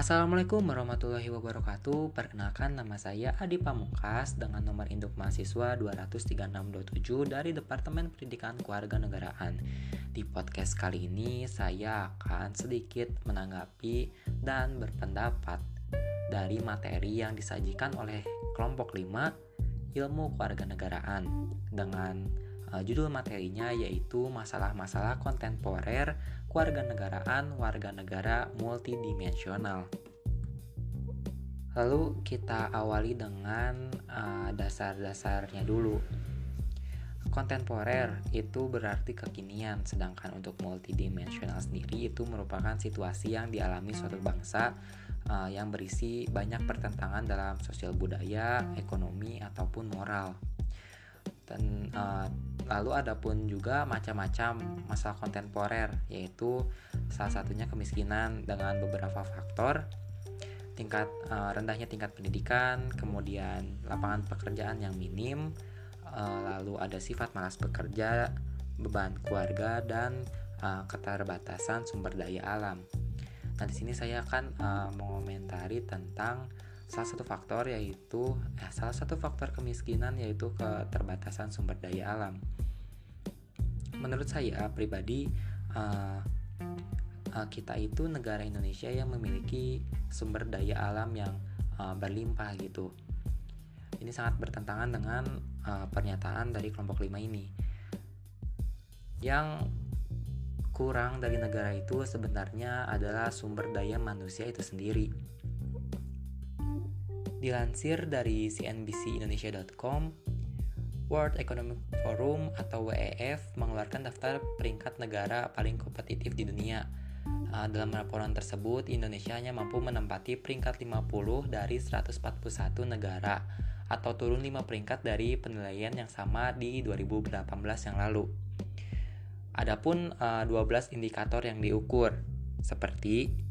Assalamualaikum warahmatullahi wabarakatuh. Perkenalkan nama saya Adi Pamungkas Dengan nomor induk mahasiswa 23627 Dari Departemen Pendidikan Keluarga Negaraan. Di podcast kali ini Saya akan sedikit menanggapi Dan berpendapat Dari materi yang disajikan oleh Kelompok 5 Ilmu Keluarga Negaraan Dengan uh, judul materinya yaitu Masalah-masalah kontemporer Keluarga negaraan, warga negara multidimensional. Lalu kita awali dengan uh, dasar-dasarnya dulu. Kontemporer itu berarti kekinian, sedangkan untuk multidimensional sendiri itu merupakan situasi yang dialami suatu bangsa uh, yang berisi banyak pertentangan dalam sosial budaya, ekonomi ataupun moral. Dan uh, Lalu ada pun juga macam-macam masalah kontemporer, yaitu salah satunya kemiskinan dengan beberapa faktor, tingkat uh, rendahnya tingkat pendidikan, kemudian lapangan pekerjaan yang minim, uh, lalu ada sifat malas bekerja, beban keluarga dan uh, keterbatasan sumber daya alam. Nah, di sini saya akan uh, mengomentari tentang salah satu faktor yaitu eh, salah satu faktor kemiskinan yaitu keterbatasan sumber daya alam menurut saya pribadi uh, uh, kita itu negara Indonesia yang memiliki sumber daya alam yang uh, berlimpah gitu. Ini sangat bertentangan dengan uh, pernyataan dari kelompok 5 ini. Yang kurang dari negara itu sebenarnya adalah sumber daya manusia itu sendiri. Dilansir dari cnbcindonesia.com, World Economic Forum atau WEF mengeluarkan daftar peringkat negara paling kompetitif di dunia. Uh, dalam laporan tersebut, Indonesia hanya mampu menempati peringkat 50 dari 141 negara atau turun 5 peringkat dari penilaian yang sama di 2018 yang lalu. Adapun uh, 12 indikator yang diukur seperti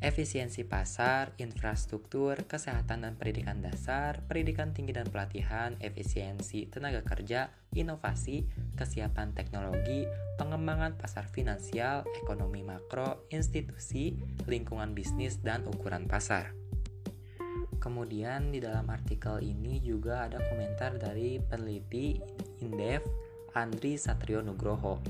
efisiensi pasar, infrastruktur, kesehatan dan pendidikan dasar, pendidikan tinggi dan pelatihan, efisiensi tenaga kerja, inovasi, kesiapan teknologi, pengembangan pasar finansial, ekonomi makro, institusi, lingkungan bisnis, dan ukuran pasar. Kemudian di dalam artikel ini juga ada komentar dari peneliti Indef Andri Satrio Nugroho.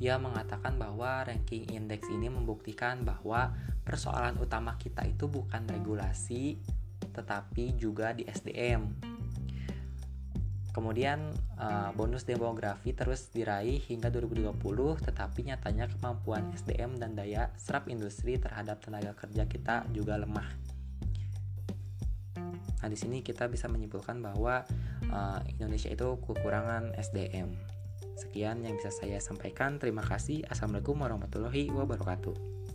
Ia mengatakan bahwa ranking indeks ini membuktikan bahwa persoalan utama kita itu bukan regulasi tetapi juga di SDM. Kemudian uh, bonus demografi terus diraih hingga 2020 tetapi nyatanya kemampuan SDM dan daya serap industri terhadap tenaga kerja kita juga lemah. Nah, di sini kita bisa menyimpulkan bahwa uh, Indonesia itu kekurangan SDM. Sekian yang bisa saya sampaikan. Terima kasih. Assalamualaikum warahmatullahi wabarakatuh.